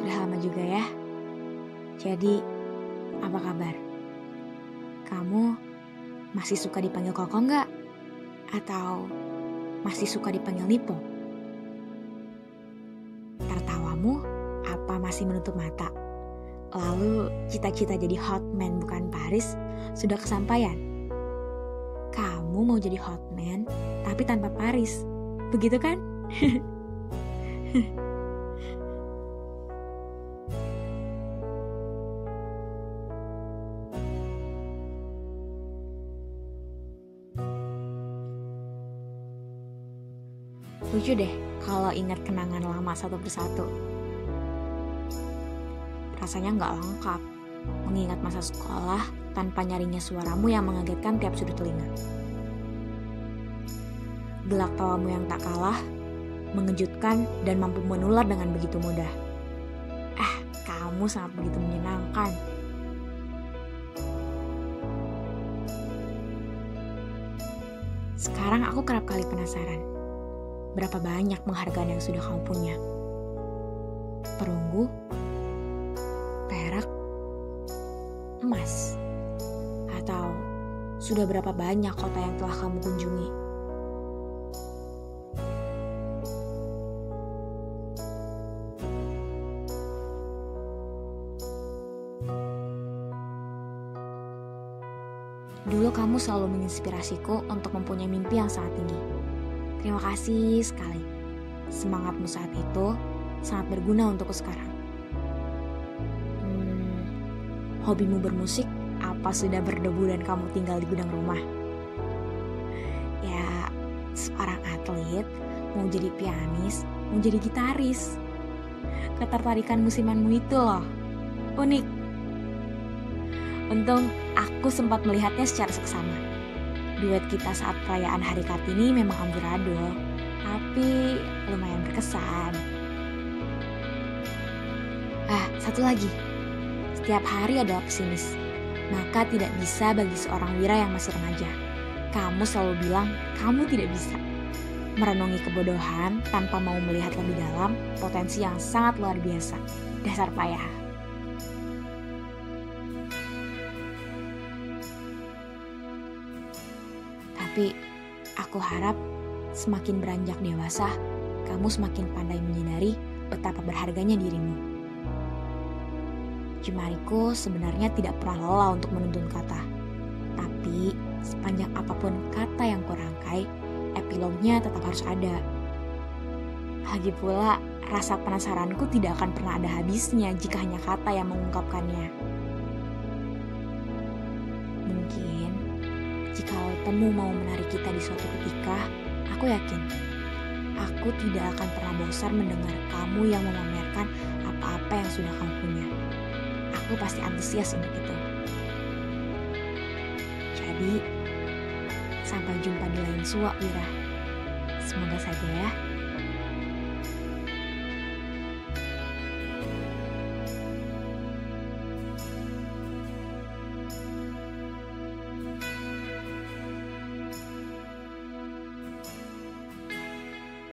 Sudah lama juga ya. Jadi, apa kabar? Kamu masih suka dipanggil Koko nggak? Atau masih suka dipanggil Nipo? Tertawamu apa masih menutup mata? Lalu cita-cita jadi hotman bukan Paris sudah kesampaian? Kamu mau jadi hotman tapi tanpa Paris, begitu kan? Lucu deh kalau ingat kenangan lama satu persatu. Rasanya nggak lengkap mengingat masa sekolah tanpa nyarinya suaramu yang mengagetkan tiap sudut telinga. Gelak tawamu yang tak kalah, mengejutkan dan mampu menular dengan begitu mudah. Ah, kamu sangat begitu menyenangkan. Sekarang aku kerap kali penasaran berapa banyak penghargaan yang sudah kamu punya. Perunggu, perak, emas, atau sudah berapa banyak kota yang telah kamu kunjungi. Dulu kamu selalu menginspirasiku untuk mempunyai mimpi yang sangat tinggi. Terima kasih sekali. Semangatmu saat itu sangat berguna untukku sekarang. Hmm, hobimu bermusik apa sudah berdebu dan kamu tinggal di gudang rumah? Ya, seorang atlet mau jadi pianis, mau jadi gitaris. Ketertarikan musimanmu itu loh, unik. Untung aku sempat melihatnya secara seksama. Duet kita saat perayaan Hari Kartini memang amburadul, tapi lumayan berkesan. Ah, satu lagi. Setiap hari adalah pesimis. Maka tidak bisa bagi seorang wira yang masih remaja. Kamu selalu bilang kamu tidak bisa. Merenungi kebodohan tanpa mau melihat lebih dalam potensi yang sangat luar biasa. Dasar payah. Tapi aku harap semakin beranjak dewasa, kamu semakin pandai menyadari betapa berharganya dirimu. Jemariku sebenarnya tidak pernah lelah untuk menuntun kata. Tapi sepanjang apa pun kata yang kurangkai, epilognya tetap harus ada. Lagi pula, rasa penasaranku tidak akan pernah ada habisnya jika hanya kata yang mengungkapkannya. Jika temu mau menarik kita di suatu ketika, aku yakin aku tidak akan pernah bosan mendengar kamu yang memamerkan apa-apa yang sudah kamu punya. Aku pasti antusias untuk itu. Jadi, sampai jumpa di lain suak, Wira. Semoga saja ya.